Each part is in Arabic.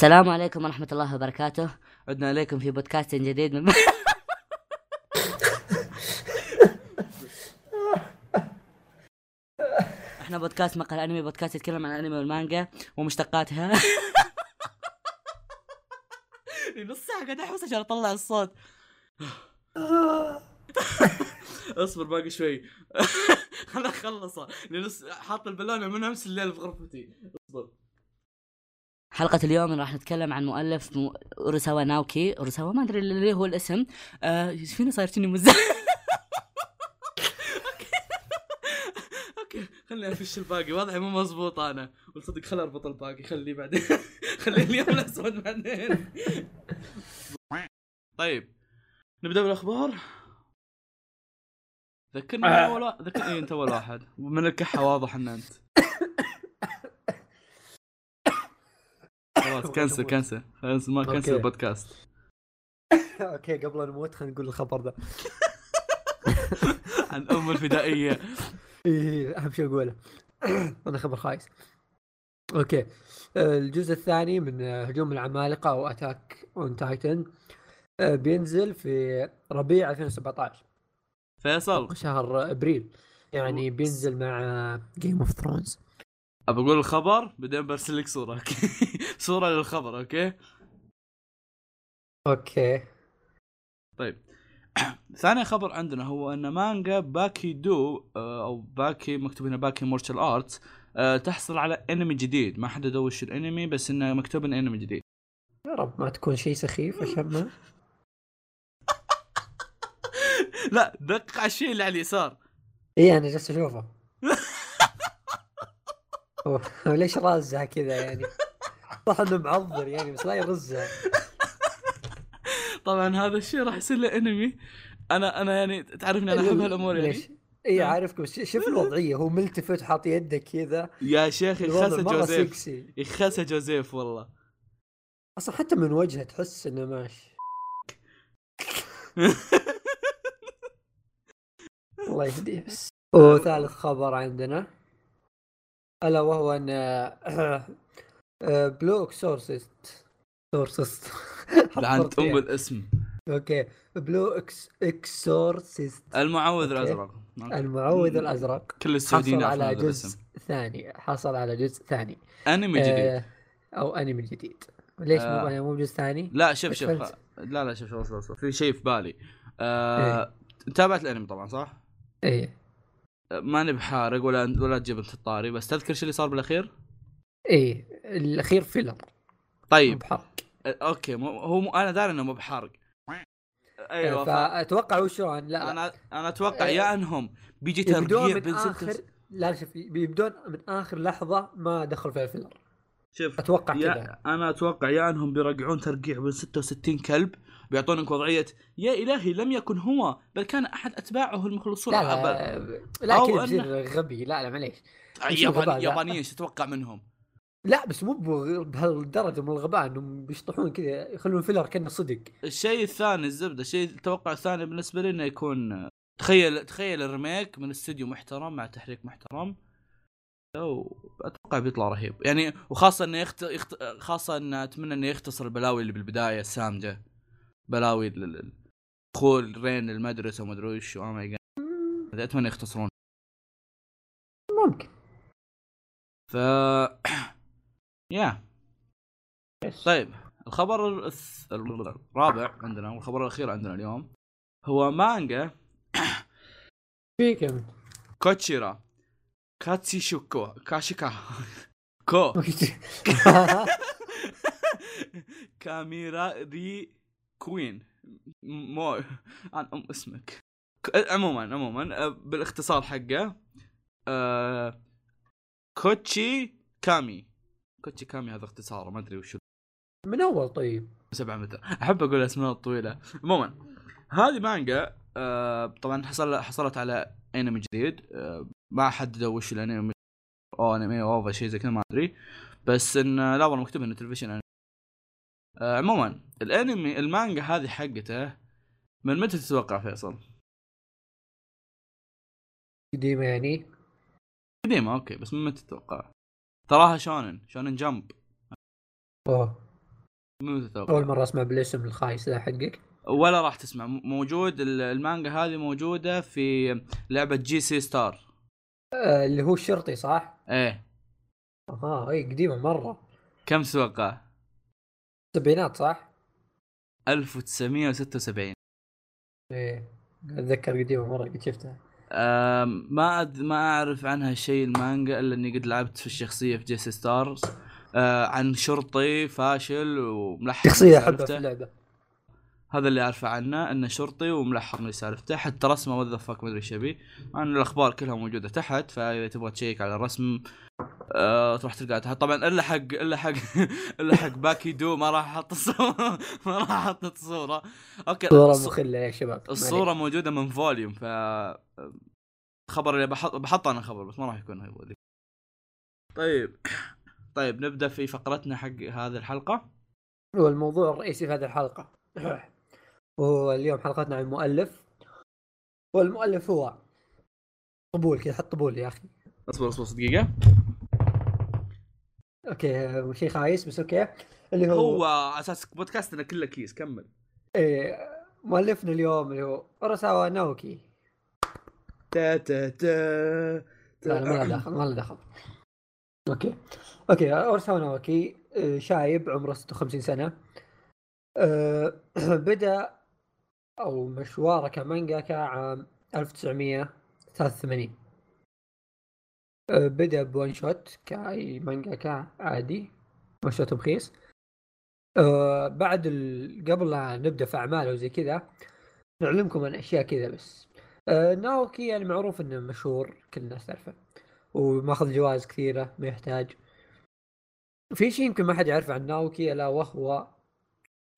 السلام عليكم ورحمة الله وبركاته. عدنا إليكم في بودكاست جديد من إحنا بودكاست مقهى الأنمي بودكاست يتكلم عن الأنمي والمانجا ومشتقاتها. نص ساعة قاعد أحوس عشان أطلع الصوت. اصبر باقي شوي. خلنا أخلصه. لنص حاط البالونة من أمس الليل في غرفتي. اصبر. حلقة اليوم راح نتكلم عن مؤلف م... اوريساوا ناوكي. اوريساوا ما أدري اللي هو الاسم. آه فينا صاير؟ فيني مزع أوكي. أوكي. خليني أفش الباقي. واضح مو مزبوط أنا. والصدق خل أربط الباقي. خليه بعدين. خليه اليوم الأسود بعدين. طيب. نبدأ بالأخبار. ذكرني من اول واحد ذكرني إيه أنت أول واحد. من الكحه واضح إن أنت. خلاص cancel cancel. خلاص ما cancel. البودكاست. okay قبل أن نموت خلينا نقول الخبر ذا عن أم الفدائية. إيه أهم شيء أقوله. أنا خبر خايس. okay. آه، الجزء الثاني من هجوم العمالقة أو Attack on Titan بينزل في ربيع 2017 فيصل. شهر أبريل. يعني بينزل مع Game of Thrones ابى أقول الخبر بعدين برسل لك صورة okay؟ صورة للخبر okay؟ okay. طيب. ثاني خبر عندنا هو أن مانجا باكي دو آه، أو باكي مكتوب هنا باكي martial arts تحصل على انمي جديد. ما حددوا وش الانمي بس إنه مكتوب إنه انمي جديد. يا رب ما تكون شيء سخيف عشان ما. لا دق على الشيء اللي على اليسار. إيه أنا جالس أشوفه. ليش رازها كذا يعني؟ صح إنه معضل يعني بس لا يرزها. طبعا هذا الشيء راح يصير له انمي أنا أنا يعني تعرفني أنا أحب هالامور يعني. ليش؟ اي عارفك بس شوف الوضعية هو ملتفت حاط يده كذا. يا شيخ يخسى جوزيف. يخسى جوزيف والله. أصلا حتى من وجهه تحس إنه ماشي. الله يهديه. بس. وثالث خبر عندنا. ألا وهو أن بلوك سورسست سورسست لعنت ام الاسم أوكي. بلو إكس إكسورسيست. المعوذ. الأزرق. المعوذ الأزرق. كل السعوديين حصل على جزء ثاني. حصل على جزء ثاني. أنمي جديد. آه، أو أنمي جديد. ليش آه. مو مو جزء ثاني؟ لا شوف شوف. لا لا شوف شوف. في شيء في بالي. آه... تابعت الأنمي طبعا صح؟ إيه. آه، ماني بحارق ولا ولا تجيب أنت الطاري بس تذكر شو اللي صار بالأخير؟ إيه الأخير filler طيب. بحرق okay مو هو مو أنا داري إنه مو بحارق. أيوه ف... فأتوقع وش شلون؟ لا أنا أنا أتوقع يا أنهم بيجي ترقيع من بين اخر لا شوف بيبدون من آخر لحظة ما دخلوا في ال filler شوف أتوقع كذا. أنا أتوقع يا أنهم بيرقعون ترقيع بين 66 كلب بيعطونك وضعية. يا إلهي لم يكن هو بل كان أحد أتباعه المخلصون لا لا لا أو كذا بيصير غبي. لا لا معليش. ياباني الغباء ذا؟ يابانيين إيش تتوقع منهم؟ لا بس مو بهالدرجة من الغباء إنهم بيشطحون كذا يخلون filler كأنه صدق. الشيء الثاني الزبدة الشيء التوقع الثاني بالنسبة لي إنه يكون تخيل تخيل ال remake من استوديو محترم مع تحريك محترم. أتوقع بيطلع رهيب. يعني وخاصة إنه يخت... يخت... خاصة إنه أتمنى إنه يختصر البلاوي اللي بالبداية السامجه بلاوي دخول رين المدرسة وما أدري وش oh my God. أتمنى يختصرون. ممكن. ف يا. طيب الخبر الث- الرابع عندنا والخبر الأخير عندنا اليوم هو مانجا في كم كوتشيرا. كاتسي شوكو كاشيكا كو كاميرا ري كوين مو عن ام اسمك عموما عموما آه، بالاختصار حقه آه، كوتشي كامي. كوتشي كامي هذا اختصاره ما أدري وش من أول طيب. سبعة متر. أحب أقول أسماء طويله عموما هذه مانجا آه طبعا حصل حصلت على أنمي جديد. آه ما حددوا وش الأنمي أو أنمي OVA شيء زي كذا ما أدري. بس إن لا والله مكتوب إنه تلفزيون أنمي. آه عموما الأنمي المانجا هذه حقته من متى تتوقع فيصل؟ قديمة يعني؟ قديمة أوكي بس من متى تتوقع؟ تراها شونن شونن Jump أوه. مو تتوقع؟ أول مرة أسمع بالاسم الخايس ذا حقك. ولا راح تسمع موجود ال- المانجا هذه موجودة في لعبة جي ستار آه اللي هو الشرطي صح؟ إيه أها إي قديمة مرة كم تتوقع؟ السبعينات صح؟ 1976 إيه أتذكر قديمة مرة قد شفتها ما أد... ما أعرف عنها شيء المانجا إلا إني قد لعبت في الشخصية في جيسي ستارز أه عن شرطي فاشل وملحق شخصية أحبها في. اللعبة هذا اللي أعرفه عنه إنه شرطي وملحق سالفته حتى رسمه وذا fuck ما أدري إيش يبي. مع إن الأخبار كلها موجودة تحت فإذا تبغى تشيّك على الرسم أه تروح تلقاها تحت طبعا إلا حق إلا حق إلا حق باكي دو ما راح أحط الصورة ما راح أحط الصورة. أوكي صورة الص- مخلة يا شباب الصورة موجودة من volume ف خبر اللي بحط بحط أنا خبر بس ما راح يكون هو ذي. طيب طيب نبدأ في فقرتنا حق هذه الحلقة. هو الموضوع الرئيسي في هذه الحلقة. وهو اليوم حلقتنا عن المؤلف. والمؤلف هو طبول كذا حط طبول يا أخي. اصبر اصبر دقيقة. أوكي شيء خايس بس أوكي. اللي هو, هو أساس بودكاستنا كله كيس كمل. إيه مؤلفنا اليوم اللي هو أوراساوا ناوكي تا تا تا لا لا ما له دخل ما له دخل. أوكي. أوكي أوراساوا ناوكي آه، شايب عمره 56 سنة. آه، بدأ أو مشواره كمانجاكا عام 1983 آه، بدأ ب one shot كأي مانجاكا عادي one shot رخيص. آه، بعد ال... قبل لا نبدأ في اعماله وزي كذا نعلمكم عن أشياء كذا بس. آه، ناوكي يعني معروف إنه مشهور كل الناس تعرفه وماخذ جوائز كثيرة ما يحتاج. في شيء يمكن ما حد يعرفه عن ناوكي ألا وهو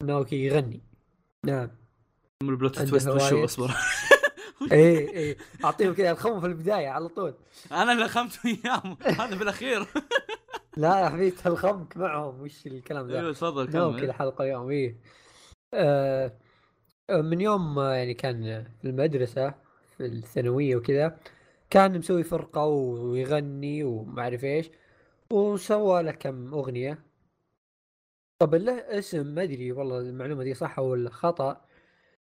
ناوكي يغني. نعم. ال plot twist وشو. أصبر. إيه إيه. أعطيهم كذا الخوف في البداية على طول. أنا اللي خمت وياهم. هذا بالأخير. لا يا حبيبي الخمك معهم. وش الكلام ذا؟ أيوه تفضل كمل. الحلقة اليوم إيه. آه من يوم ما يعني كان في المدرسة في الثانوية وكذا كان مسوي فرقة ويغني وما أعرف إيش وسوى له كم أغنية. طب له اسم ما أدري والله المعلومة دي صح ولا خطأ.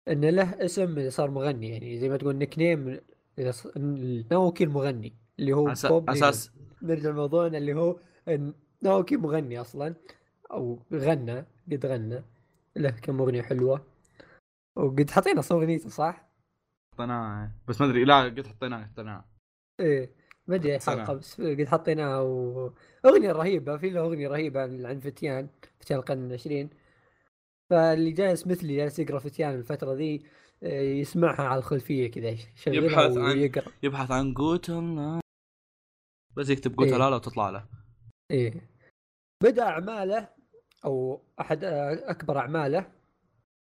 إن له اسم اذا صار مغني يعني زي ما تقول nickname إذا ص... ناوكي المغني اللي هو أس- بوب. أساس نرجع لموضوعنا اللي هو ناوكي مغني أصلا أو غنى قد غنى له كم أغنية حلوة وقد حطينا صوت اغنيته صح؟ حطيناه بس ما أدري لا قد حطيناه حطيناه إيه ما أدري. حلقة بس قد حطيناها و... اغنيه رهيبة في له أغنية رهيبة عن فتيان فتيان القرن العشرين فاللي جالس مثلي جالس يقرأ فتيان الفترة ذي آه، يسمعها على الخلفية كذا يبحث عن- يبحث عن جوتن بس يكتب جوتن إيه. لا وتطلع له. إيه. بدأ أعماله أو أحد أكبر أعماله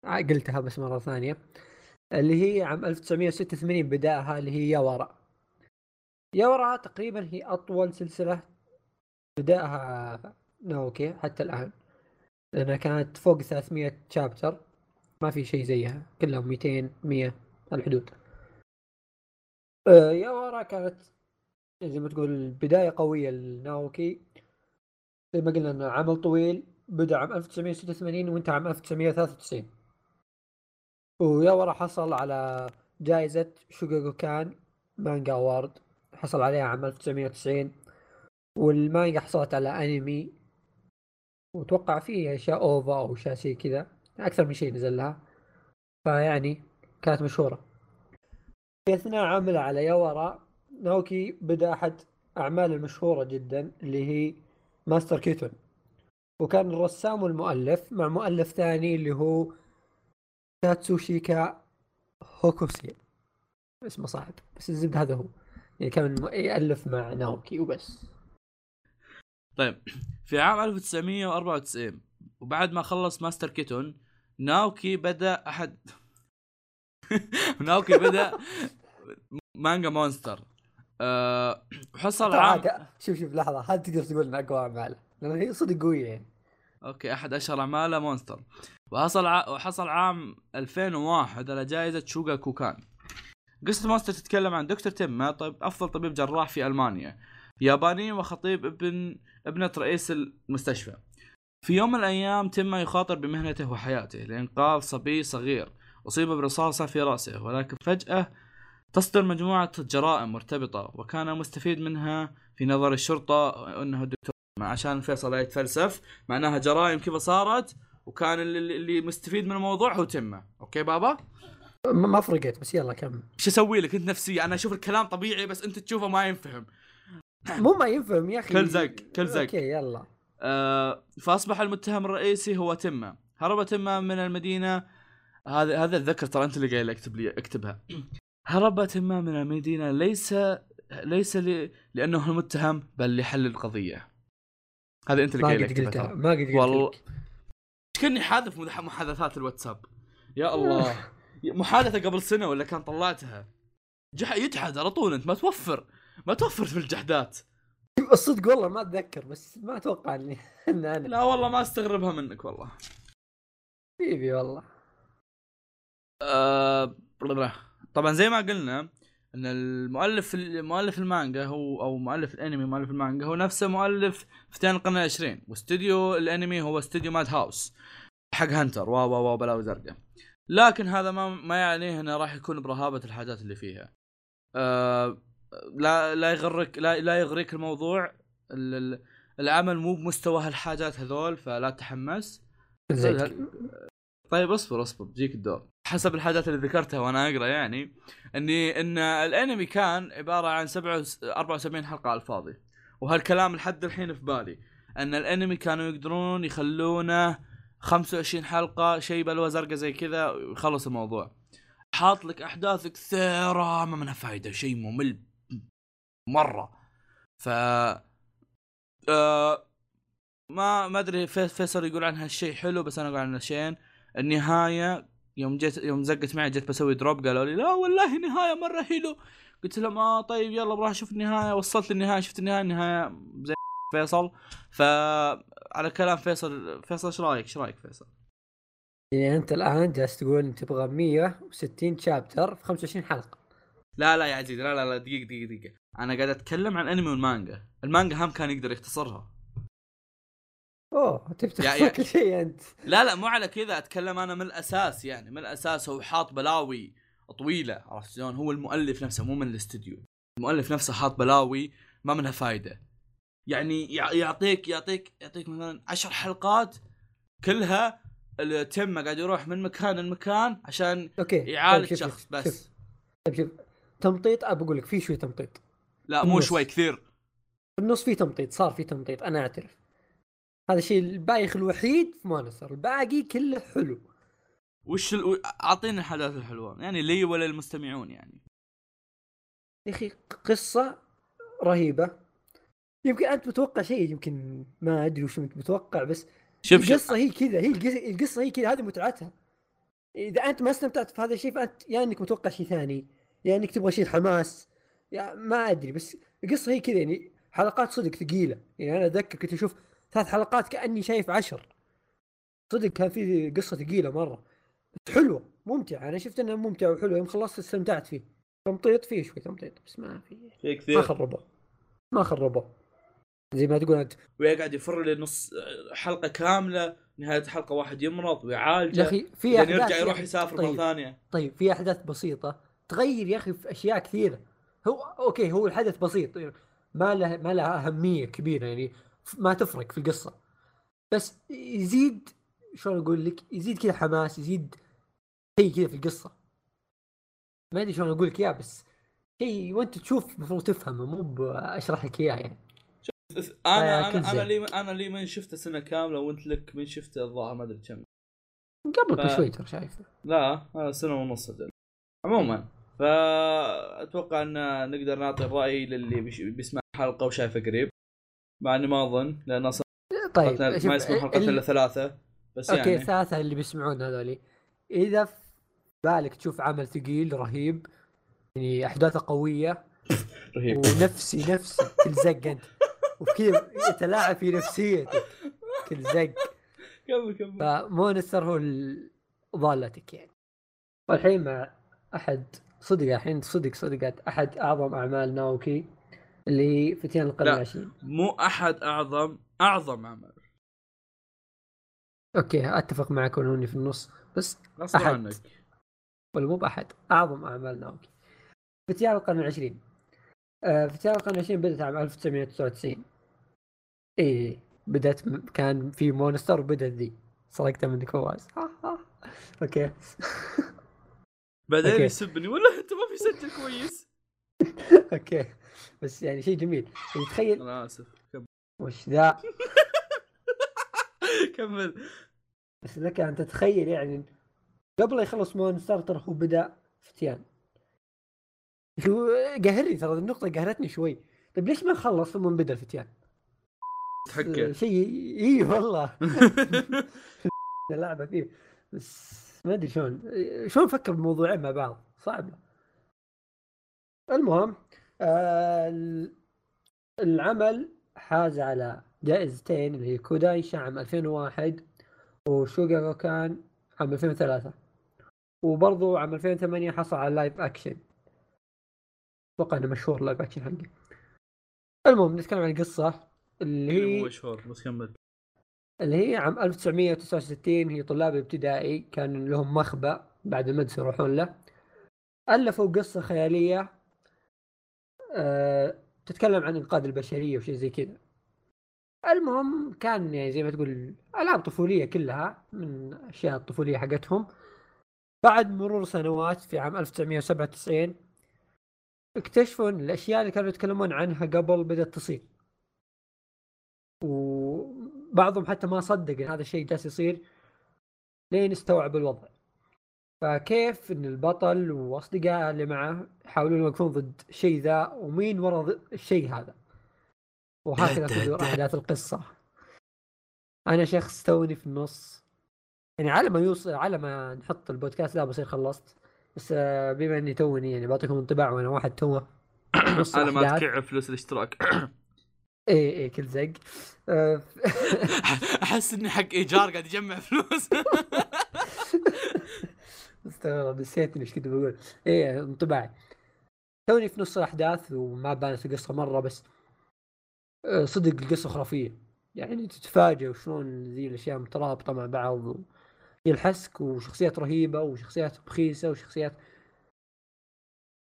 ع- قلتها بس مرة ثانية اللي هي عام 1986 بدأها اللي هي ياورا. ياورا تقريبا هي أطول سلسلة بدأها ناوكي حتى الآن. لأنها كانت فوق 300 شابتر ما في شيء زيها. كلهم 200 100 الحدود. آه، ياورا كانت زي ما تقول بداية قوية لناوكي زي ما قلنا إنه عمل طويل بدأ عام 1986 وانتهى عام 1993 وياورا حصل على جائزة شوغاكوكان manga award حصل عليها عام 1990 والمانجا حصلت على أنمي وتوقع فيه أشياء OVA أو أشياء كذا أكثر من شيء نزل لها فيعني كانت مشهورة. في أثناء عمله على ياورا ناوكي بدأ أحد أعماله المشهورة جدا اللي هي ماستر كيتون. وكان الرسام والمؤلف مع مؤلف ثاني اللي هو تاتسوشيكا هوكوسي. اسمه صعب بس الزبد هذا هو. يعني كان يألف مع ناوكي وبس. طيب في عام 1994 وبعد ما خلص ماستر كيتون ناوكي بدأ أحد ناوكي بدأ مانجا مونستر. أه عام شوف شوف لحظة هل تقدر تقول ان أقوى اعماله؟ لأن هي صدق قوية يعني. أوكي أحد أشهر أعماله مونستر. وحصل ع... وحصل عام 2001 على جائزة شوغاكوكان. قصة مونستر تتكلم عن دكتور تينما طيب أفضل طبيب جراح في ألمانيا. ياباني وخطيب ابن ابنة رئيس المستشفى. في يوم من الأيام تم يخاطر بمهنته وحياته لإنقاذ صبي صغير أصيب برصاصة في رأسه ولكن فجأة تصدر مجموعة جرائم مرتبطة وكان المستفيد منها في نظر الشرطة أنه الدكتور عشان فيصل يتفلسف معناها جرائم كيف صارت وكان اللي, اللي مستفيد من الموضوع هو تمه. أوكي بابا؟ ما ما فرقت بس يلا كمل. إيش أسوي لك؟ أنت نفسي أنا أشوف الكلام طبيعي بس أنت تشوفه ما ينفهم. مو ما ينفهم يا أخي. كل زق كل زق أوكي يلا. آه فأصبح المتهم الرئيسي هو تمه هرب تمه من المدينة. هذا هذا اتذكر ترى أنت اللي قايل أكتب لي أكتبها. هرب تمه من المدينة. ليس ليس ل... لأنه المتهم بل لحل القضية. هذا أنت اللي قايل أكتبها. ما قد قلت والله. لك. كأني حاذف محادثات الواتساب. يا الله. محادثة قبل سنة ولا كان طلعتها؟ جح يجحد على طول أنت ما توفر. ما توفر في الجحدات الصدق والله ما أتذكر بس ما أتوقع اني ان أنا. لا والله ما أستغربها منك والله. حبيبي والله. آه طبعا زي ما قلنا إن المؤلف مؤلف المانجا هو أو مؤلف الأنمي مؤلف المانجا هو نفسه مؤلف فتيان القرن العشرين واستوديو الأنمي هو استوديو ماد هاوس حق هنتر واو واو واو بلاوي زرقاء لكن هذا ما ما يعنيه إنه راح يكون برهابة الحاجات اللي فيها. آه لا لا يغرك لا لا يغريك الموضوع. ال- ال- العمل مو بمستوى هالحاجات هذول فلا تحمس. طيب اصبر اصبر بيجيك الدور. حسب الحاجات اللي ذكرتها وأنا أقرأ يعني إني إن الأنمي كان عبارة عن 7 74 حلقة على الفاضي. وهالكلام لحد الحين في بالي. إن الأنمي كانوا يقدرون يخلونه 25 حلقة شيء بلوى زرقاء زي كذا ويخلص الموضوع. حاط لك أحداث كثيرة ما منها فايدة شيء ممل. مرة. ف آه ما ما أدري في- فيصل يقول عنها الشيء حلو بس أنا أقول عنها شيئين النهاية يوم جيت يوم زقت معي جيت بسوي دروب قالوا لي لا والله نهاية مرة حلو. قلت لهم آه طيب يلا بروح أشوف النهاية. وصلت للنهايه شفت النهاية النهاية زي فيصل. ف على كلام فيصل فيصل إيش رأيك؟ إيش رأيك فيصل؟ يعني أنت الآن جالس تقول تبغى 160 شابتر في 25 حلقة. لا لا يا عزيز لا لا لا دقيقة دقيقة دقيقة. أنا قاعد أتكلم عن الانمي والمانجا المانجا هم كان يقدر يختصرها. أوه تبي يا- كل شيء أنت؟ لا لا مو على كذا أتكلم أنا من الأساس يعني من الأساس هو حاط بلاوي طويلة عرفت شلون؟ هو المؤلف نفسه مو من الاستديو المؤلف نفسه حاط بلاوي ما منها فايدة. يعني يع- يعطيك يعطيك يعطيك مثلا عشر حلقات كلها التم قاعد يروح من مكان لمكان عشان أوكي يعالج طيب شوف- شخص بس. شوف طيب شوف. تمطيط أبى أقول لك في شوي تمطيط. لا مو النص. شوي كثير. في النص في تمطيط صار في تمطيط أنا أعترف. هذا الشيء البايخ الوحيد في مونستر الباقي كله حلو. وش ال... اعطينا الحدث الحلوة يعني لي ولا المستمعون يعني. يا أخي قصة رهيبة. يمكن أنت متوقع شيء يمكن ما أدري وش أنت متوقع بس شوف شوف. القصة هي كذا هي القصة, القصة هي كذا هذه متعتها. إذا أنت ما استمتعت في هذا الشيء فأنت يا إنك متوقع شيء ثاني. يا انك تبغى شيء حماس. يا ما أدري بس القصة هي كذا يعني حلقات صدق ثقيلة. يعني أنا أتذكر كنت أشوف ثلاث حلقات كأني شايف عشر. صدق كان في قصة ثقيلة مرة. بس حلوة ممتعة. أنا شفت إنها ممتعة وحلوة يوم خلصت استمتعت فيه. تمطيط فيه شوي تمطيط بس ما في. في ما خربه. ما خربه. زي ما تقول أنت. ويقعد يفر لي نص حلقة كاملة نهاية حلقة واحد يمرض ويعالجه. يا أخي في أحداث يرجع يروح يعني- يسافر طيب. مره ثانية. طيب في أحداث بسيطة. تغير يا أخي في أشياء كثيرة. هو أوكي هو الحدث بسيط ما له ما له أهمية كبيرة يعني ما تفرق في القصة. بس يزيد شلون أقول لك يزيد كذا حماس يزيد شيء كذا في القصة. ما أدري شلون أقول لك إياه بس شيء وأنت تشوف المفروض تفهمه مو باشرح لك إياه يعني. أنا آه، أنا أنا. لي أنا لي من شفته سنة كاملة وأنت لك من شفته الظاهر ما أدري كم. قبل ف- بشوي ترى شايفه. لا آه، سنة ونص. عموما. فأتوقع أن نقدر نعطي الراي للي بيسمع حلقه وشايفه قريب. مع إني ما أظن لأن أصلا طيب ما يسمع حلقة ال- إلا ثلاثة بس أوكي يعني. ثلاثة اللي بيسمعون هذولي. إذا في بالك تشوف عمل ثقيل رهيب يعني أحداثه قوية. رهيب. ونفسي نفسي كل زق أنت. وكذا يتلاعب في نفسيتك كل زق. كمل كمل. فمونستر هو ال- ضالتك يعني. والحين مع أحد صدق الحين صدق صدقت أحد أعظم أعمال ناوكي اللي هي فتيان القرن. العشرين. مو أحد أعظم أعظم عمل okay أتفق معك ولو في النص بس أحد. عنك. ولا مو بأحد أعظم أعمال ناوكي. فتيان القرن العشرين. آه فتيان القرن العشرين بدأت عام 1999 اي بدأت كان في Monster وبدأت ذي. سرقتها منك فواز. okay. بعدين. يسبني. ولا أنت ما في سجل كويس. okay. بس يعني شيء جميل. يعني تخيل أنا آسف. كمل وش ذا؟ كمل. بس لك ان تتخيل يعني قبل لا يخلص Monster ترى هو بدأ فتيان. شو قهرني ترى النقطة قهرتني شوي. طيب ليش ما خلص ثم بدأ الفتيان؟ تحكي شيء اي والله. اللعبة فيه. بس ما أدري شلون شلون فكر بموضوعين مع بعض؟ صعبة المهم آه ال- العمل حاز على جائزتين اللي هي كودانشا عام 2001 وشوغاكوكان عام 2003 وبرضو عام 2008 حصل على live action أتوقع إنه مشهور live action حقه. المهم نتكلم عن القصة اللي مو هي مشهور بس كمل. اللي هي عام 1969 هي طلاب ابتدائي كان لهم مخبأ بعد المدرسة يروحون له. ألفوا قصة خيالية أه تتكلم عن إنقاذ البشرية وشيء زي كذا. المهم كان يعني زي ما تقول ألعاب طفولية كلها من الأشياء الطفولية حقتهم. بعد مرور سنوات في عام 1997 اكتشفوا إن الأشياء اللي كانوا يتكلمون عنها قبل بدأت تصير. وبعضهم حتى ما صدق إن هذا الشيء جالس يصير لين استوعب الوضع. فكيف إن البطل وأصدقائه اللي معه يحاولون يوقفون ضد الشيء ذا ومين ورا ض- الشيء هذا؟ وهكذا تدور دا. أحداث القصة. أنا شخص توني في النص. يعني على ما يوصل على ما نحط البودكاست ذا بصير خلصت. بس آه، بما إني توني يعني بعطيكم انطباع وأنا واحد توه. أنا ما. تكعب فلوس الاشتراك. إيه إيه كل زق. آه، أحس إني حق إيجار قاعد يجمع فلوس. استغرب نسيت إيش كنت بقول. إيه انطباعي. توني في نص الأحداث وما بانت القصة مرة بس آه، صدق القصة خرافية. يعني تتفاجئ وشلون ذي الأشياء مترابطة مع بعض الحسك وشخصيات رهيبة وشخصيات بخيسه وشخصيات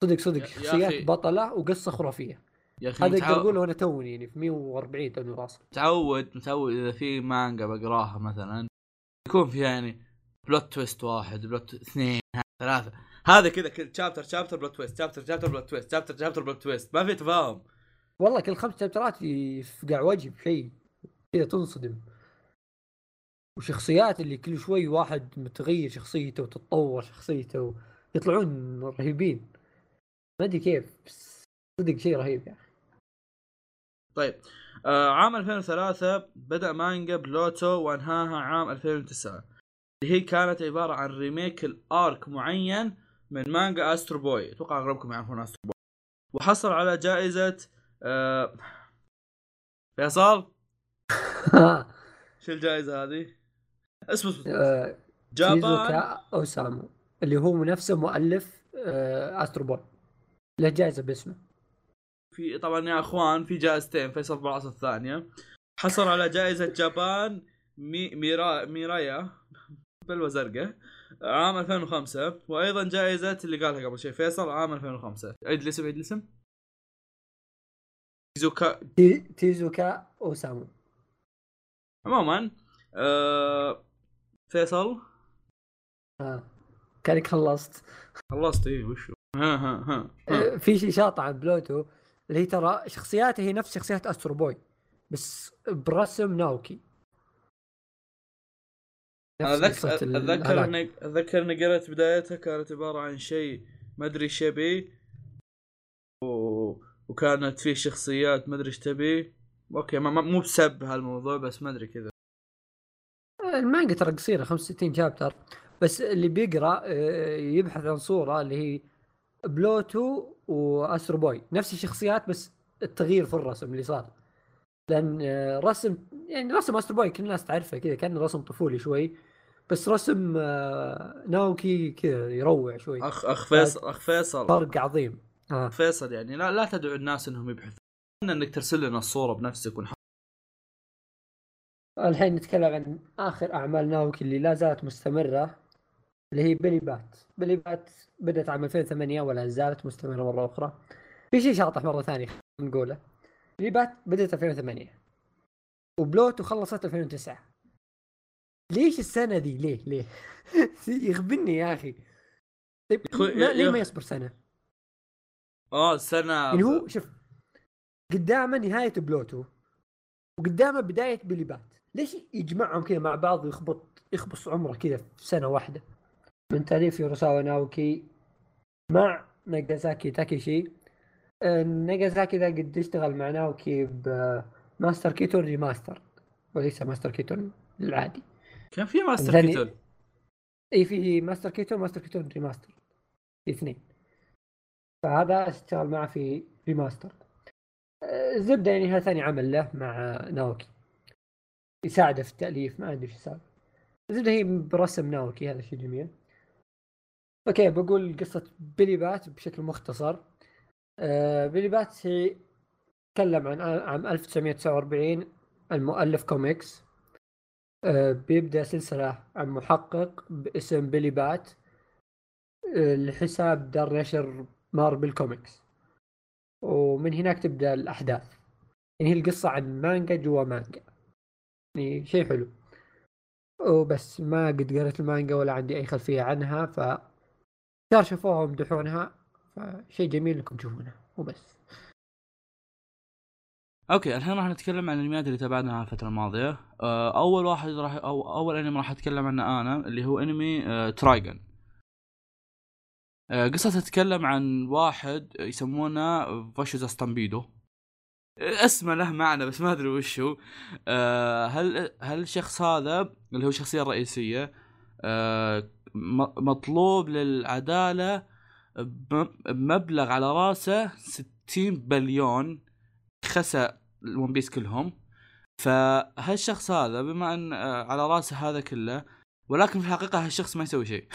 صدق صدق. يا- يا شخصيات. بطلة وقصة خرافية. يا أخي هذا أقدر متعود اقوله وأنا توني يعني في 140 توني راسي متعود متعود إذا في مانجا بقراها مثلا يكون فيها يعني plot twist واحد plot اثنين ثلاثة. هذا كذا كل chapter chapter plot twist chapter chapter plot twist chapter chapter plot twist ما في تفاهم. والله كل خمس chapter ات يفقع وجه بشيء. كذا تنصدم. وشخصيات اللي كل شوي واحد متغير شخصيته وتتطور شخصيته يطلعون رهيبين. ما أدري كيف بس صدق شيء رهيب يا أخي طيب. آه عام 2003 بدأ مانجا بلوتو وانهاها عام 2009 اللي هي كانت عبارة عن remake ل arc معين من مانجا استرو بوي أتوقع أغلبكم يعرفون استرو بوي وحصل على جائزة آه فيصل؟ شو الجائزة هذه؟ اسمه اسمه آه، جابان؟ اوسامو اللي هو نفسه مؤلف آه، استرو بوي له جائزة باسمه. في طبعا يا أخوان في جائزتين فيصل بالعصا الثانية. حصل على جائزة جابان مي ميرا ميرايا بلوى زرقاء عام 2005 وأيضا جائزة اللي قالها قبل شوي فيصل عام 2005 عيد الاسم عيد الاسم. زوكا تي- تيزوكا أوسامو. عموما آه فيصل. آه. كانك خلصت. خلصت إيه وشو؟ ها ها ها, ها. آه، في شيء شاطع عن بلوتو اللي هي ترى شخصياته هي نفس شخصيات استرو بوي بس برسم ناوكي. نفس اتذكر. اني اتذكر إني قرأت بدايتها كانت عبارة عن شيء ما أدري إيش يبي و... وكانت في شخصيات ما أدري إيش تبي. okay ما مو بسب هالموضوع بس ما أدري كذا. المانجا ترى قصيرة 65 chapter. بس اللي بيقرأ آه، يبحث عن صورة اللي هي Pluto و Astro Boy. نفس الشخصيات بس التغيير في الرسم اللي صار. لأن آه، رسم يعني رسم Astro Boy كل الناس تعرفه كذا كان رسم طفولي شوي. بس رسم آه، ناوكي كذا يروع شوي. أخ أخ فيصل أخ فيصل. فرق عظيم. آه. فيصل يعني لا لا تدعو الناس إنهم يبحثون. إنك ترسل لنا الصورة بنفسك ونحط الحين نتكلم عن آخر أعمال ناوكي اللي لا زالت مستمرة. اللي هي بيلي بات. بيلي بات بدأت عام 2008 ولا زالت مستمرة مرة أخرى. في شيء شاطح مرة ثانية نقوله. Billy Bat بدأت 2008 وبلوتو خلصت 2009 ليش السنة دي؟ ليه؟ ليه؟ يخبني يا أخي. طيب ما ليه ما يصبر سنة؟ آه سنه يعني هو شوف قدامه نهاية بلوتو وقدامه بداية Billy Bat. ليش يجمعهم كذا مع بعض ويخبط يخبص عمره كذا في سنة واحدة؟ من تاليف اوروساوا ناوكي مع ناجازاكي تاكيشي. آه، ناجازاكي ذا قد اشتغل مع ناوكي ب Master Keaton Remaster وليس Master Keaton العادي. كان في Master Keaton. إي في Master Keaton Master Keaton Remaster. اثنين. فهذا اشتغل معه في Remaster. الزبده يعني هذا ثاني عمل له مع ناوكي. يساعده في التأليف ما ادري إيش يساعد الزبده هي برسم ناوكي هذا شيء جميل. okay بقول قصة بيلي بات بشكل مختصر. آه بيلي بات هي تكلم عن عام 1949 المؤلف كوميكس. آه بيبدأ سلسلة عن محقق باسم بيلي بات آه لحساب دار نشر Marble Comics. ومن هناك تبدأ الأحداث. يعني هي القصة عن مانجا جوا مانجا. يعني شيء حلو. وبس ما قد قريت المانجا ولا عندي أي خلفية عنها ف صار شافوها ومدحونها فشيء جميل إنكم تشوفونها وبس. okay الحين راح نتكلم عن الانميات اللي تابعناها الفترة الماضية. آه، أول واحد راح أو أول انمي راح أتكلم عنه أنا اللي هو انمي Trigun قصة تتكلم عن واحد يسمونه Vash the Stampede اسمه له معنى بس ما أدري وش هو. آه، هل هل الشخص هذا اللي هو الشخصية الرئيسية آه، مطلوب للعدالة بمبلغ على رأسه 60 بليون خسى ال One Piece كلهم. فهالشخص هذا بما أن على رأسه هذا كله ولكن في الحقيقة هالشخص ما يسوي شيء.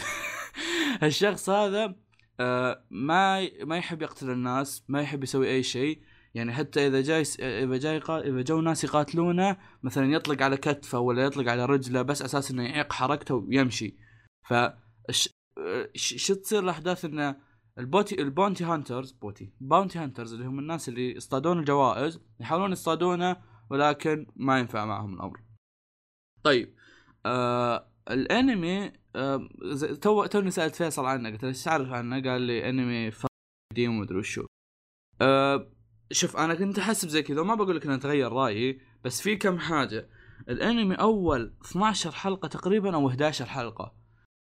الشخص هذا آه، ما ما يحب يقتل الناس ما يحب يسوي أي شيء. يعني حتى إذا جاي إذا جاي إذا جو ناس يقاتلونه مثلا يطلق على كتفه ولا يطلق على رجله بس أساس إنه يعيق حركته ويمشي. ف شو تصير الأحداث إنه ال booty ال bounty hunters booty bounty hunters اللي هم الناس اللي يصطادون الجوائز يحاولون يصطادونه ولكن ما ينفع معهم الأمر طيب آه الأنمي تو توني سألت فيصل عنه قلت له إيش تعرف عنه؟ قال لي أنمي قديم ومدري وشو. أه شوف أنا كنت أحسب زي كذا وما بقول لك إنه تغير رأيي بس في كم حاجة. الأنمي أول 12 حلقة تقريبا أو 11 حلقة.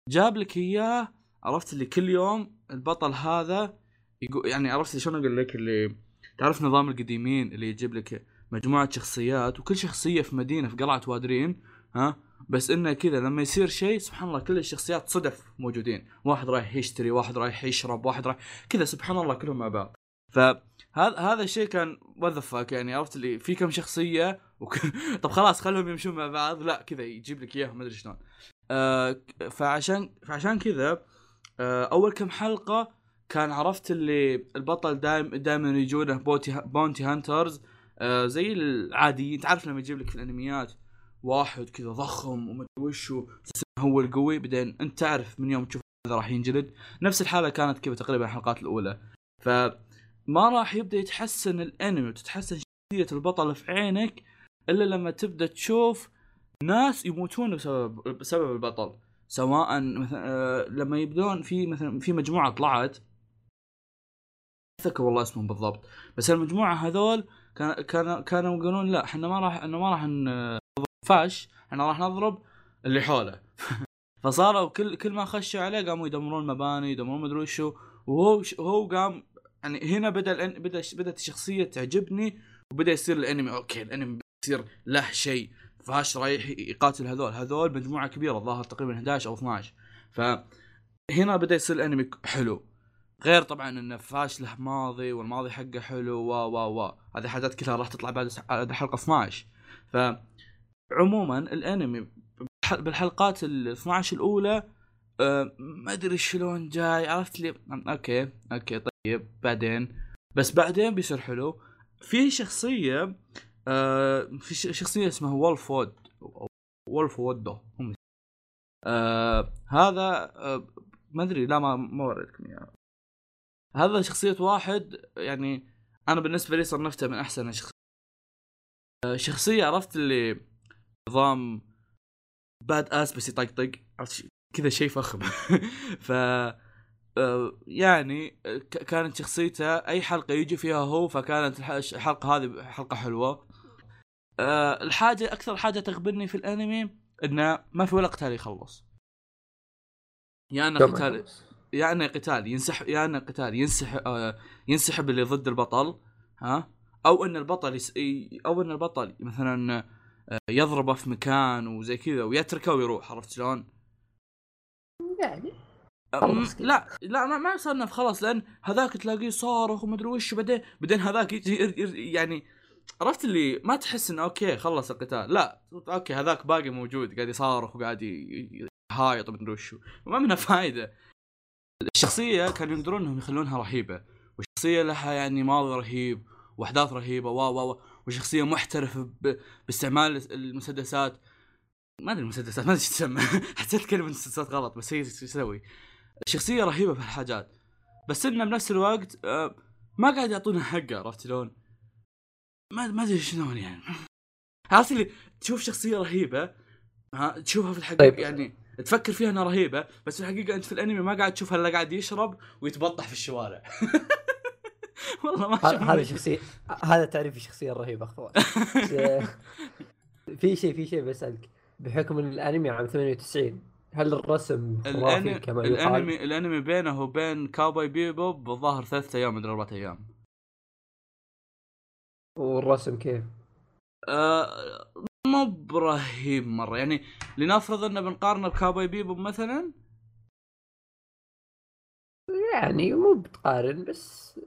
جاب لك إياه عرفت اللي كل يوم البطل هذا يقول يعني عرفت شلون أقول لك اللي تعرف نظام القديمين اللي يجيب لك مجموعة شخصيات وكل شخصية في مدينة في قلعة وادرين ها؟ بس إنه كذا لما يصير شيء سبحان الله كل الشخصيات صدف موجودين. واحد رايح يشتري واحد رايح يشرب واحد رايح كذا سبحان الله كلهم مع بعض. فهذا هذا الشيء كان what the fuck يعني عرفت اللي في كم شخصية وك... طب خلاص خلهم يمشون مع بعض. لا كذا يجيب لك إياهم ما أدري شلون. آه فعشان فعشان كذا آه أول كم حلقة كان عرفت اللي البطل دائم دائما يجونه booty bounty hunters آه زي العاديين تعرف لما يجيب لك في الأنميات واحد كذا ضخم ومدري وشو هو القوي بعدين أنت تعرف من يوم تشوف هذا راح ينجلد. نفس الحالة كانت كذا تقريبا الحلقات الأولى. فما راح يبدأ يتحسن الأنمي وتتحسن شخصية البطل في عينك إلا لما تبدأ تشوف ناس يموتون بسبب بسبب البطل. سواء مثلا آه، لما يبدون في مثلا في مجموعة طلعت. اذكر والله اسمهم بالضبط. بس المجموعة هذول كان كان كانوا يقولون لا إحنا ما راح إحنا ما راح فاش إحنا راح نضرب اللي حوله. فصاروا كل كل ما خشوا عليه قاموا يدمرون مباني يدمرون مدري وشو. وهو هو قام يعني هنا بدأ بدأ بدأت الشخصية تعجبني وبدأ يصير الأنمي. أوكي الأنمي يصير له شيء. فاش رايح يقاتل هذول. هذول مجموعة كبيرة الظاهر تقريبا 11 أو 12 ف هنا بدأ يصير الانمي حلو. غير طبعا انه فاش له ماضي والماضي حقه حلو و و و. هذه حاجات كلها راح تطلع بعد حلقة 12 ف عموما الانمي بالحلقات ال 12 الأولى أه ما أدري شلون جاي عرفت لي okay okay طيب بعدين. بس بعدين بيصير حلو. في شخصية أه في شخصية اسمها وولفود وولف وود هم آه هذا آه ما أدري لا ما ما وريتكم اياه هذا شخصية واحد يعني أنا بالنسبة لي صنفته من أحسن الشخصيات آه شخصية عرفت اللي نظام badass بس يطقطق؟ عرفت كذا شيء فخم. ف آه، يعني ك- كانت شخصيته أي حلقة يجي فيها هو فكانت الح- الحلقة هذه حلقة حلوة. آه، الحاجة أكثر حاجة تغبني في الأنمي إنه ما في ولا قتال يخلص يا أنه قتال يا أنه قتال ينسحب يا أنه قتال ينسحب آه، ينسحب اللي ضد البطل ها أو أن البطل يس... أو أن البطل مثلا آه، يضربه في مكان وزي كذا ويتركه ويروح عرفت شلون؟ يعني كذا. لا لا ما, ما يصنف خلاص لأن هذاك تلاقيه صارخ ومدري وش بعدين بعدين هذاك يعني عرفت اللي ما تحس إنه okay خلص القتال. لا okay هذاك باقي موجود قاعد يصارخ وقاعد يهايط ومدري وشو. ما منها فايدة. الشخصية كانوا يقدرون إنهم يخلونها رهيبة. والشخصية لها يعني ماضي رهيب وأحداث رهيبة وا وا وشخصية محترفة باستعمال المسدسات. ما أدري المسدسات ما أدري إيش تسمى. حسيت كلمه مسدسات غلط بس هي تسوي شخصيه رهيبة في الحاجات. بس إنه بنفس الوقت آه، ما قاعد يعطونا حقه عرفت شلون؟ ما ما أدري شلون يعني عرفت اللي تشوف شخصية رهيبة ها تشوفها في الحقيقة طيب. يعني تفكر فيها إنها رهيبة بس في الحقيقة أنت في الأنمي ما قاعد تشوفها إلا قاعد يشرب ويتبطح في الشوارع والله ما هذا. شخصيه هذا تعريف الشخصية الرهيبة أخوان في شيء في شيء بسألك بحكم إن الأنمي عام 98 هل الرسم خرافي كما يقال؟ الانمي الأنمي بينه وبين كاوبوي بيبوب بالظاهر ثلاثة أيام مدري اربعة أيام والرسم كيف؟ آه مو برهيب مرة يعني لنفرض انه بنقارنه بكاوبوي بيبوب مثلا يعني مو بتقارن بس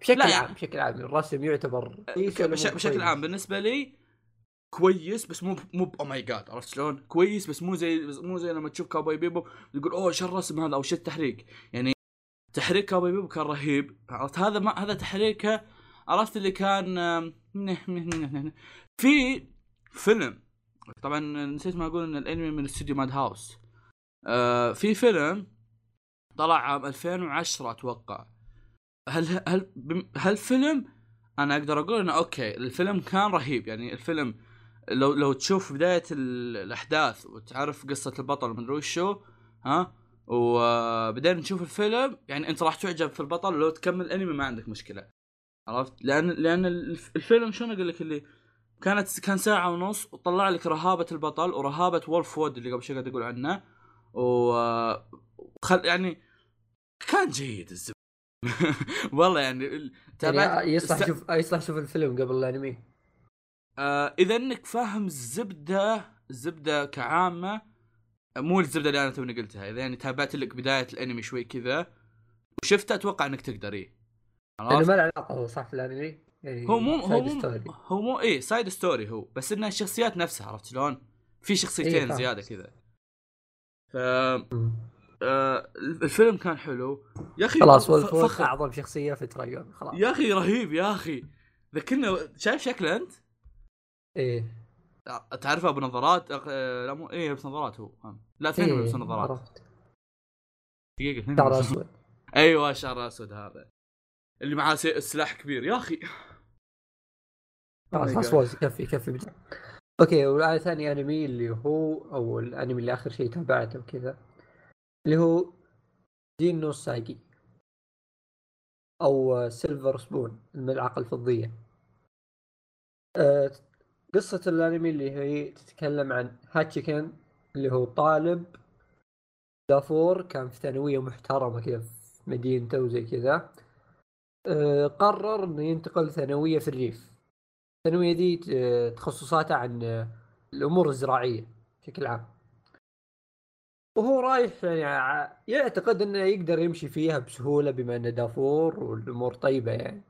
بشكل لا. عام بشكل عام الرسم يعتبر بش- بشكل؟ عام بالنسبة لي كويس بس مو مو oh my god عرفت شلون؟ كويس بس مو زي مو زي لما تشوف Cowboy Bebop تقول أوه شو الرسم هذا أو شو التحريك يعني تحريك Cowboy Bebop كان رهيب عرفت هذا ما هذا تحريكه عرفت اللي كان. في فيلم طبعا نسيت ما أقول إن الأنمي من استوديو Madhouse. آه في فيلم طلع عام 2010 أتوقع. هل هل هل فيلم؟ أنا أقدر أقول إنه okay الفيلم كان رهيب. يعني الفيلم لو لو تشوف بداية ال- الأحداث وتعرف قصة البطل ومدري وشو ها؟ وبعدين تشوف الفيلم يعني أنت راح تعجب في البطل لو تكمل الأنمي ما عندك مشكلة. عرفت؟ لأن لأن الف- الفيلم شلون أقول لك اللي كانت كان ساعة ونص وطلع لك رهابة البطل ورهابة وولف وود اللي قبل شوي قاعد أقول عنه. و خل يعني كان جيد الزبده والله يعني ال- تابعت يعني يصلح است- شوف يصلح شوف الفيلم قبل الأنمي. آه إذا إنك فاهم الزبده الزبده كعامة مو الزبدة اللي أنا توني قلتها إذا يعني تابعت لك بداية الأنمي شوي كذا وشفته أتوقع إنك تقدر إيه. عرفت؟ ما له علاقة هو صح في الانمي يعني هو مو هو مو. هو مو إيه side story هو بس إنه الشخصيات نفسها عرفت شلون؟ في شخصيتين إيه،. زيادة كذا ف. آه الفيلم كان حلو يا أخي خلاص ف- وولف وود فخم. أعظم شخصية في ترايون خلاص يا أخي رهيب يا أخي ذكرنا شايف شكله أنت؟ إيه تعرفه أبو نظارات أخ... آه، لا مو إيه لابس نظارات هو ها. لا اثنين إيه، لابس نظارات دقيقة اثنين شعر أسود أيوه شعر أسود هذا اللي معاه سلاح كبير. يا أخي. خلاص Oh خلاص يكفي يكفي. okay والان ثاني أنمي اللي هو أو الأنمي اللي آخر شيء تابعته وكذا اللي هو Gin no Saji أو Silver Spoon الملعقة الفضية. أه قصة الأنمي اللي هي تتكلم عن هاتشيكن اللي هو طالب دافور كان في ثانوية محترمة كذا في مدينته وزي كذا. قرر إنه ينتقل ثانوية في الريف. الثانوية دي ت- تخصصاتها عن آه، الأمور الزراعية بشكل عام. وهو رايح يعني يعتقد إنه يقدر يمشي فيها بسهولة بما إنه دافور والأمور طيبة يعني.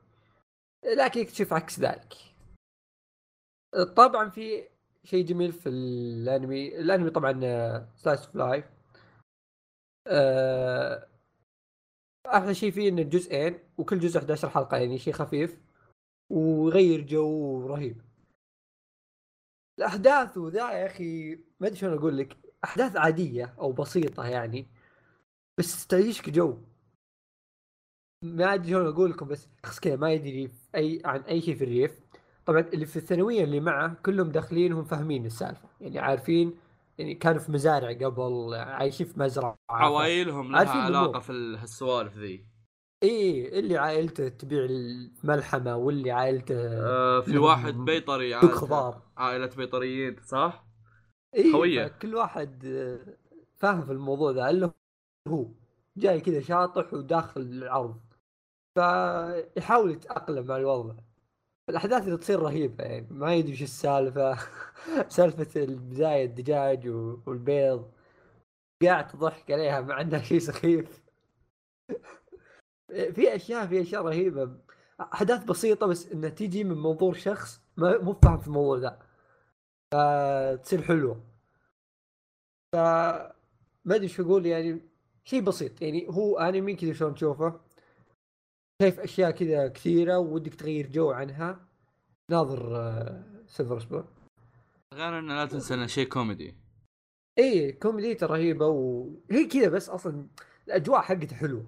لكن يكتشف عكس ذلك. طبعا في شيء جميل في الأنمي الأنمي طبعا slice of life أحلى شيء فيه إنه جزئين وكل جزء 11 حلقة يعني شيء خفيف ويغير جو رهيب. الأحداث وذا يا أخي ما أدري شلون أقول لك أحداث عادية أو بسيطة يعني بس تعيشك جو. ما أدري شلون أقول لكم بس شخص كذا ما يدري اي عن أي شيء في الريف. طبعا اللي في الثانوية اللي معه كلهم داخلين وهم فاهمين السالفة يعني عارفين يعني كانوا في مزارع قبل عايشين في مزرعة. عوائلهم لها علاقة. في الهالسوالف ذي. إي اللي عائلته تبيع الملحمة واللي عائلته آه في واحد بيطري خضار. عائلة بيطريين صح؟ إي خوية. كل واحد آه، فاهم في الموضوع ذا إلا هو. جاي كذا شاطح وداخل العرض. فيحاول يتأقلم مع الوضع. الأحداث اللي تصير رهيبة يعني ما يدري إيش السالفة. سالفة البداية الدجاج والبيض. قاعد تضحك عليها ما عندها شيء سخيف. في أشياء في أشياء رهيبة. أحداث بسيطة بس إنها تيجي من منظور شخص ما مو فاهم في الموضوع ذا فتصير حلوة. ف ما أدري شو أقول يعني. شيء بسيط يعني هو أنمي كذا شلون تشوفه؟ شايف أشياء كذا كثيرة ودك تغير جو عنها. ناظر آه، سيلفر سبون غير إنه لا تنسى إنه شيء كوميدي. إيه كوميديته رهيبة وهي كذا بس أصلا الأجواء حقته حلوة.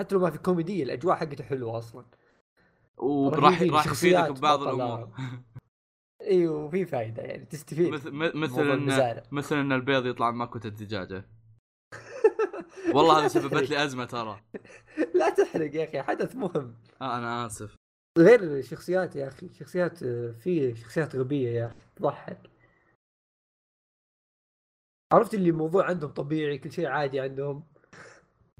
حتى لو ما في كوميدية الأجواء حقته حلوة أصلا. وراح راح يفيدك ببعض. الأمور. أيوه وفي فائده يعني تستفيد. مثل مثل إن. مثل إن البيض يطلع من ماكوة الدجاجه والله هذه سببت لي أزمة ترى. لا تحرق يا أخي حدث مهم. آه أنا آسف. غير الشخصيات يا أخي شخصيات آه، في شخصيات غبية يا أخي تضحك. عرفت اللي الموضوع عندهم طبيعي كل شيء عادي عندهم؟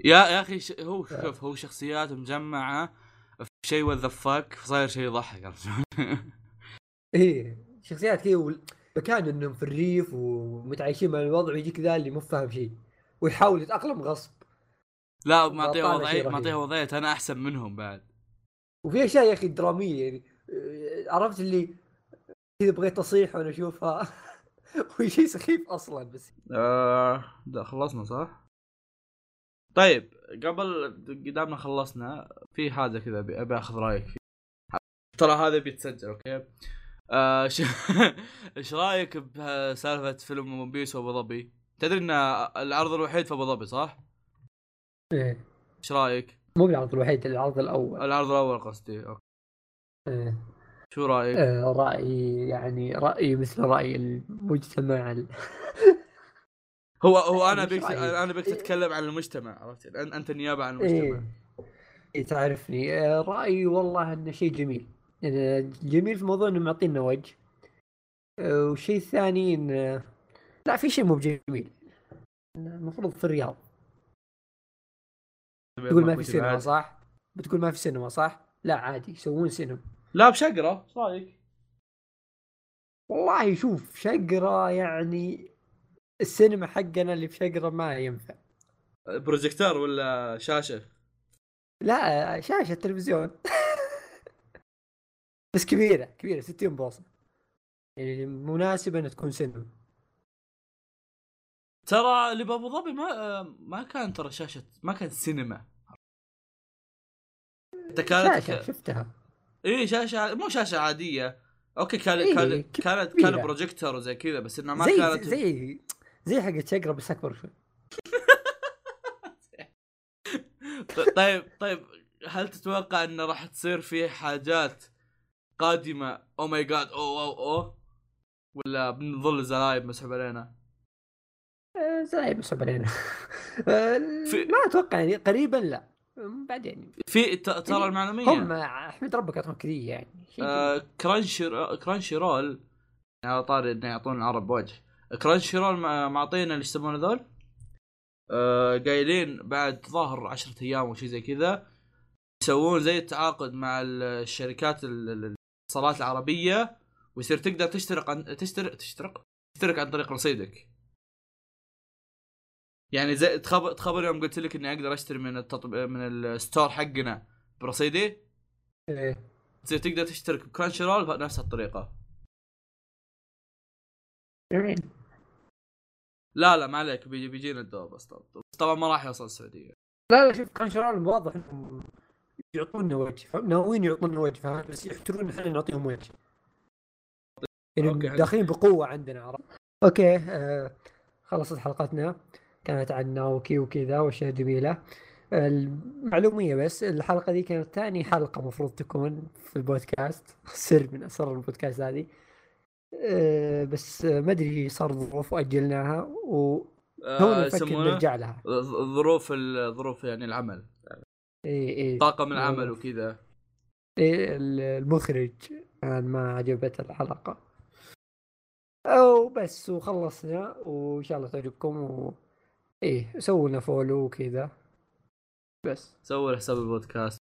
يا يا أخي ش... هو شوف هو شخصيات مجمعة في شيء وذ فاك فصاير شيء يضحك؟ إيه شخصيات كذا مكان إنهم في الريف ومتعايشين مع الوضع ويجيك ذا اللي مو فاهم شيء. ويحاول يتأقلم غصب. لا معطيها طالع وضعيه. معطيها وضعية أنا أحسن منهم بعد. وفي أشياء يا أخي درامية يعني. آه، عرفت اللي كذا بغيت أصيح وأنا أشوفها؟ وهي شيء سخيف أصلا بس. آه ده خلصنا صح؟ طيب قبل قدامنا خلصنا في حاجة كذا ابي أبي أخذ رأيك فيه ترى هذا بيتسجل أوكي؟ آه ش... إيش رأيك بسالفة فيلم ون بيس وأبو ظبي؟ تدري إن العرض الوحيد في أبو ظبي صح؟ إيه. إيش رأيك؟ مو بالعرض الوحيد العرض الأول العرض الأول قصدي أوكي. إيه. شو رأيك؟ آه، رايي يعني رايي مثل رأي المجتمع ال- هو هو أنا بيك؟ أنا بيك إيه. تتكلم عن المجتمع عرفت؟ أنت النيابة عن إيه المجتمع إيه تعرفني آه، رأيي والله إنه شيء جميل يعني جميل في موضوع إنه معطينا وجه والشيء الثاني إنه لا في شيء مو بجميل المفروض في الرياض تقول ما في سينما صح؟ بتقول ما في سينما صح؟ لا عادي يسوون سينما لا بشقرة إيش رأيك؟ والله شوف شقرة يعني السينما حقنا اللي في شقرة ما ينفع بروجيكتور ولا شاشة؟ لا شاشة تلفزيون بس كبيرة كبيرة 60 بوصة يعني مناسبة إنها تكون سينما ترى اللي بأبو ظبي ما ما كان ترى شاشة ما كان سينما. انت كانت شاشة شفتها. اي شاشة مو شاشة عادية. أوكي كان إيه، كان كانت. كان بروجيكتور وزي كذا بس انها ما زي كانت زي زي حقت شقرة بس أكبر شوي. طيب طيب هل تتوقع انه راح تصير في حاجات قادمة؟ oh my God أو أو أو ولا بنظل زلايب مسحوب علينا؟ آه، زي بس علينا. آه، في- ما أتوقع يعني قريبا لا. بعدين. في ترى المعلومية. هم أحمد ربك اعطوهم كذي يعني. آه كرانشي كرانشي رول يعني على طاري إنه يعطون العرب وجه كرانشي رول مع- معطينا اللي يسمونه ذول. آه قايلين بعد ظاهر عشرة أيام وشي زي كذا. يسوون زي التعاقد مع ال- الشركات ال- ال- الاتصالات العربية. ويصير تقدر تشترك عن تشترك تشترك تشترك عن طريق رصيدك. يعني زي تخبر تخبر يوم قلت لك إني أقدر أشتري من التطبيق من ال store حقنا برصيدي؟ إيه. تصير تقدر تشترك بكرانشي رول بنفس الطريقة. جميل. لا لا ما عليك بيجي بيجينا الدور بس. طبعا ما راح يوصل السعودية. لا لا شوف كرانشي رول واضح إنهم يعطونا وجه. ناويين يعطونا وجه فهمت بس يحترون إحنا نعطيهم وجه. يعني. داخلين بقوة عندنا عرفت؟ أوكي آه خلصت حلقتنا. كانت عن ناوكي وكذا واشياء جميله المعلومية بس الحلقة دي كانت ثاني حلقة مفروض تكون في البودكاست. سر من أسرار البودكاست هذه. أه بس ما أدري صار ظروف وأجلناها و تونا نفكر نرجع لها. ظروف الظروف يعني العمل. إي إي. طاقم العمل وكذا. إي المخرج. كان ما عجبت الحلقة. أو بس وخلصنا وإن شاء الله تعجبكم و إيه سووا لنا follow وكذا. بس. سووا حساب البودكاست.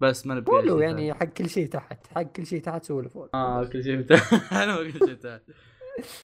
بس ما نبي follow يعني حق كل شيء تحت حق كل شيء تحت سووا له follow. آه كل شيء تحت. أنا كل شيء تحت.